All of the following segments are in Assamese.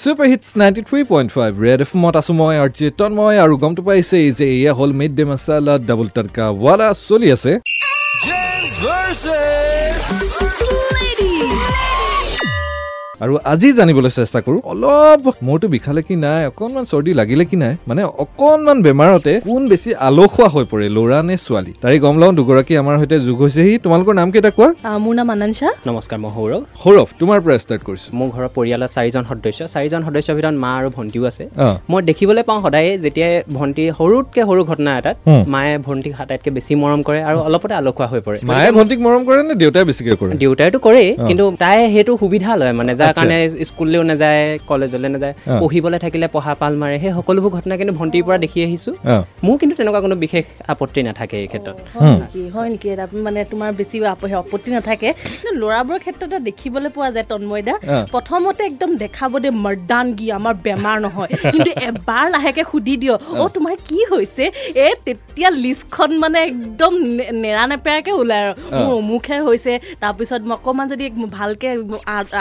Super hits ninety three point five red এফমত আছোঁ মই আৰু চেতন মই আৰু গমটো পাইছেই যে এয়া হ'ল মিড ডে মাছালা ডাবল টাটকা ৱালা চলি আছে আৰু আজি জানিবলৈ চেষ্টা কৰোঁ অলপ মূৰটো বিষালে কি নাই অকণমান চৰ্দি লাগিলে কি নাই মানে অকণমান বেমাৰতে কোন বেছি আলসুৱা হৈ পৰে ল'ৰা নে ছোৱালী? তাৰে গম লওঁ দুগৰাকী আমাৰ সৈতে যোগ হৈছেহি তোমালোকৰ নাম কেইটা কোৱা? মোৰ নাম আনাঞ্চা নমস্কাৰ মই সৌৰভ। সৌৰভ তোমাৰ পৰা ষ্টাৰ্ট কৰিছোঁ। মোৰ ঘৰৰ পৰিয়ালৰ চাৰিজন সদস্য। চাৰিজন সদস্যৰ ভিতৰত মা আৰু ভণ্টিও আছে। মই দেখিবলৈ পাওঁ সদায় যেতিয়াই ভণ্টি সৰুতকৈ সৰু ঘটনা এটাত। মায়ে ভণ্টিক আটাইতকৈ বেছি মৰম কৰে আৰু অলপতে আলসুৱা হৈ পৰে। মায়ে ভণ্টিক মৰম কৰে নে দেউতাই বেছিকৈ কৰে? দেউতাইতো কৰেই কিন্তু তাই সেইটো সুবিধা লয় মানে যাৰ কাৰণে স্কুললৈও নাযায় কলেজলৈ নাযায়। পঢ়িবলৈ থাকিলে পঢ়া পাল মাৰে সেই সকলোবোৰ ঘটনা কিন্তু ভণ্টিৰ পৰা দেখি আহিছোঁ। মোৰ কিন্তু তেনেকুৱা কোনো বিশেষ আপত্তি নাথাকে এই ক্ষেত্ৰত। হয় নেকি? মানে তোমাৰ বেছি আপ- আপত্তি নাথাকে। কিন্তু ল'ৰাবোৰৰ ক্ষেত্ৰত দেখিবলৈ পোৱা যায় তন্ময়দা। প্ৰথমতে একদম দেখাব দে মৰ্দানগি আমাৰ বেমাৰ নহয়। কিন্তু এবাৰ লাহেকে সুধি দিয় অ তোমাৰ কি হৈছে? এ তেতিয়া লিষ্টখন মানে একদম নেৰা নেপেৰাকে ওলাই আৰু। মোৰ অমুকহে হৈছে তাৰপিছত মই অকণমান যদি ভালকে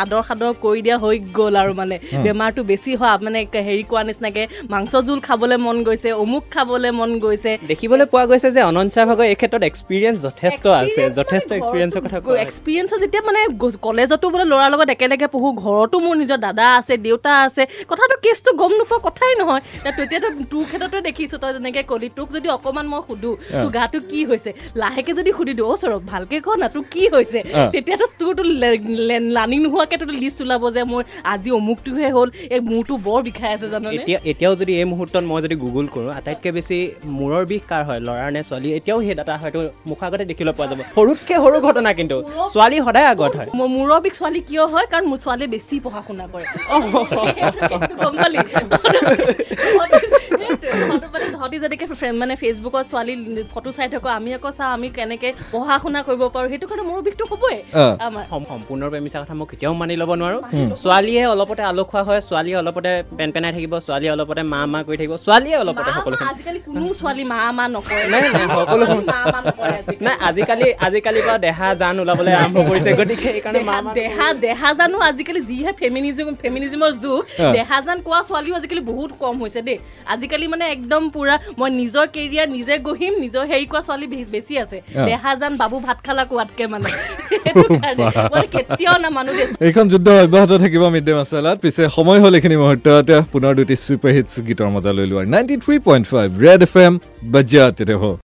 আদৰ সাদৰ কৰি দিয়া হৈ গ'ল আৰু মানে। বেমাৰটো বেছি হোৱা মানে হেৰি কোৱা নিচিনাকে মাংস জোল খাবলৈ মন গৈছে অমুক খাবলৈ মন গৈছে। দেখিবলৈ পোৱা গৈছে যে অনঞ্চা ভাগৰ এই ক্ষেত্ৰত এক্সপিৰিয়েঞ্চ যথেষ্ট আছে যথেষ্ট এক্সপিৰিয়েঞ্চৰ কথা হৈছে। এক্সপিৰিয়েঞ্চৰ যেতিয়া মানে কলেজতো বোলে ল'ৰাৰ লগত একেলগে পঢ়ো ঘৰতো মোৰ নিজৰ দাদা আছে দেউতা আছে কথাটো কেছটো গম নোপোৱা কথাই নহয়। তেতিয়াতো তোৰ ক্ষেত্ৰতে দেখিছো তই যেনেকে কলি তোক যদি অকমান মই সুধো তোৰ গাটো কি হৈছে? লাহেকে যদি সুধি দিওঁ অ' সৌৰভ ভালকে ক না তোৰ কি হৈছে? তেতিয়াতো তোৰতো লানি নোহোৱাকে তোৰ লিষ্ট ওলাব যে মোৰ আজি অমুকটোহে হ'ল এই মূৰটো বৰ বিষাই আছে জাননে? এতিয়া এতিয়াও যদি এই মুহূৰ্তত মই যদি গুগল কৰোঁ আটাইতকৈ বেছি মূৰৰ বিষ কাৰ হয় ল'ৰাৰ নে ছোৱালী? এতিয়াও সেই ডাটা হয়তো মুখৰ আগতে দেখিবলৈ পোৱা যাব। সৰুতকৈ সৰু ঘটনা কিন্তু ছোৱালী সদায় আগত হয়। মোৰ মূৰৰ বিষ ছোৱালী কিয় হয়? কাৰণ মোৰ ছোৱালীয়ে বেছি পঢ়া শুনা কৰে সেইটো কেছটো গম পালি? সেইটোৱে, তহঁতে তহঁতি যেনেকে মানে ফেচবুকত ছোৱালী ফটো চাই থাকো আমি আকৌ চাওঁ আমি কেনেকে পঢ়া শুনা কৰিব পাৰো সেইটো কাৰণে মূৰৰ বিষটো হ'বই। আমাৰ সম- সম্পূৰ্ণৰূপে মিছা কথা মই কেতিয়াও মানি ল'ব নোৱাৰোঁ ছোৱালীয়ে অলপতে আলসুৱা হয় ছোৱালীয়ে অলপতে পেন পেনাই থাকিব ছোৱালীয়ে অলপতে মা মা কৰি থাকিব ছোৱালীয়ে অলপতে মা- আজিকালি কোনো ছোৱালী মা মা নকৰে নাই, নাই, সকলো-। নাই আজিকালি আজিকালি পৰা দেহা জান ওলাবলৈ আৰম্ভ কৰিছে গতিকে সেইকাৰণে মা দেহা- মা দেহা দেহা জানো আজিকালি যিহে ফেমিনিজম ফেমিনিজমৰ যুগ। দেহা জান কোৱা ছোৱালীও আজিকালি বহুত কম হৈছে দেই আজিকালি মানে একদম পুৰা মই নিজৰ কেৰিয়াৰ নিজে গঢ়িম নিজৰ হেৰি কোৱা ছোৱালী বেছি আছে। দেহা জান বাবু ভাত খালা কোৱাতকে মানে। কেতিয়াও নামানো এইখন যুদ্ধ অব্যাহত থাকিব মিড ডে মাছালাত। পিছে সময় হ'ল এইখিনি মুহূৰ্তত। পুনৰ দুটি ছুপাৰ হিটছ গীতৰ মজা লৈ লোৱাৰ। Ninety three point five red F M বাজ্যাত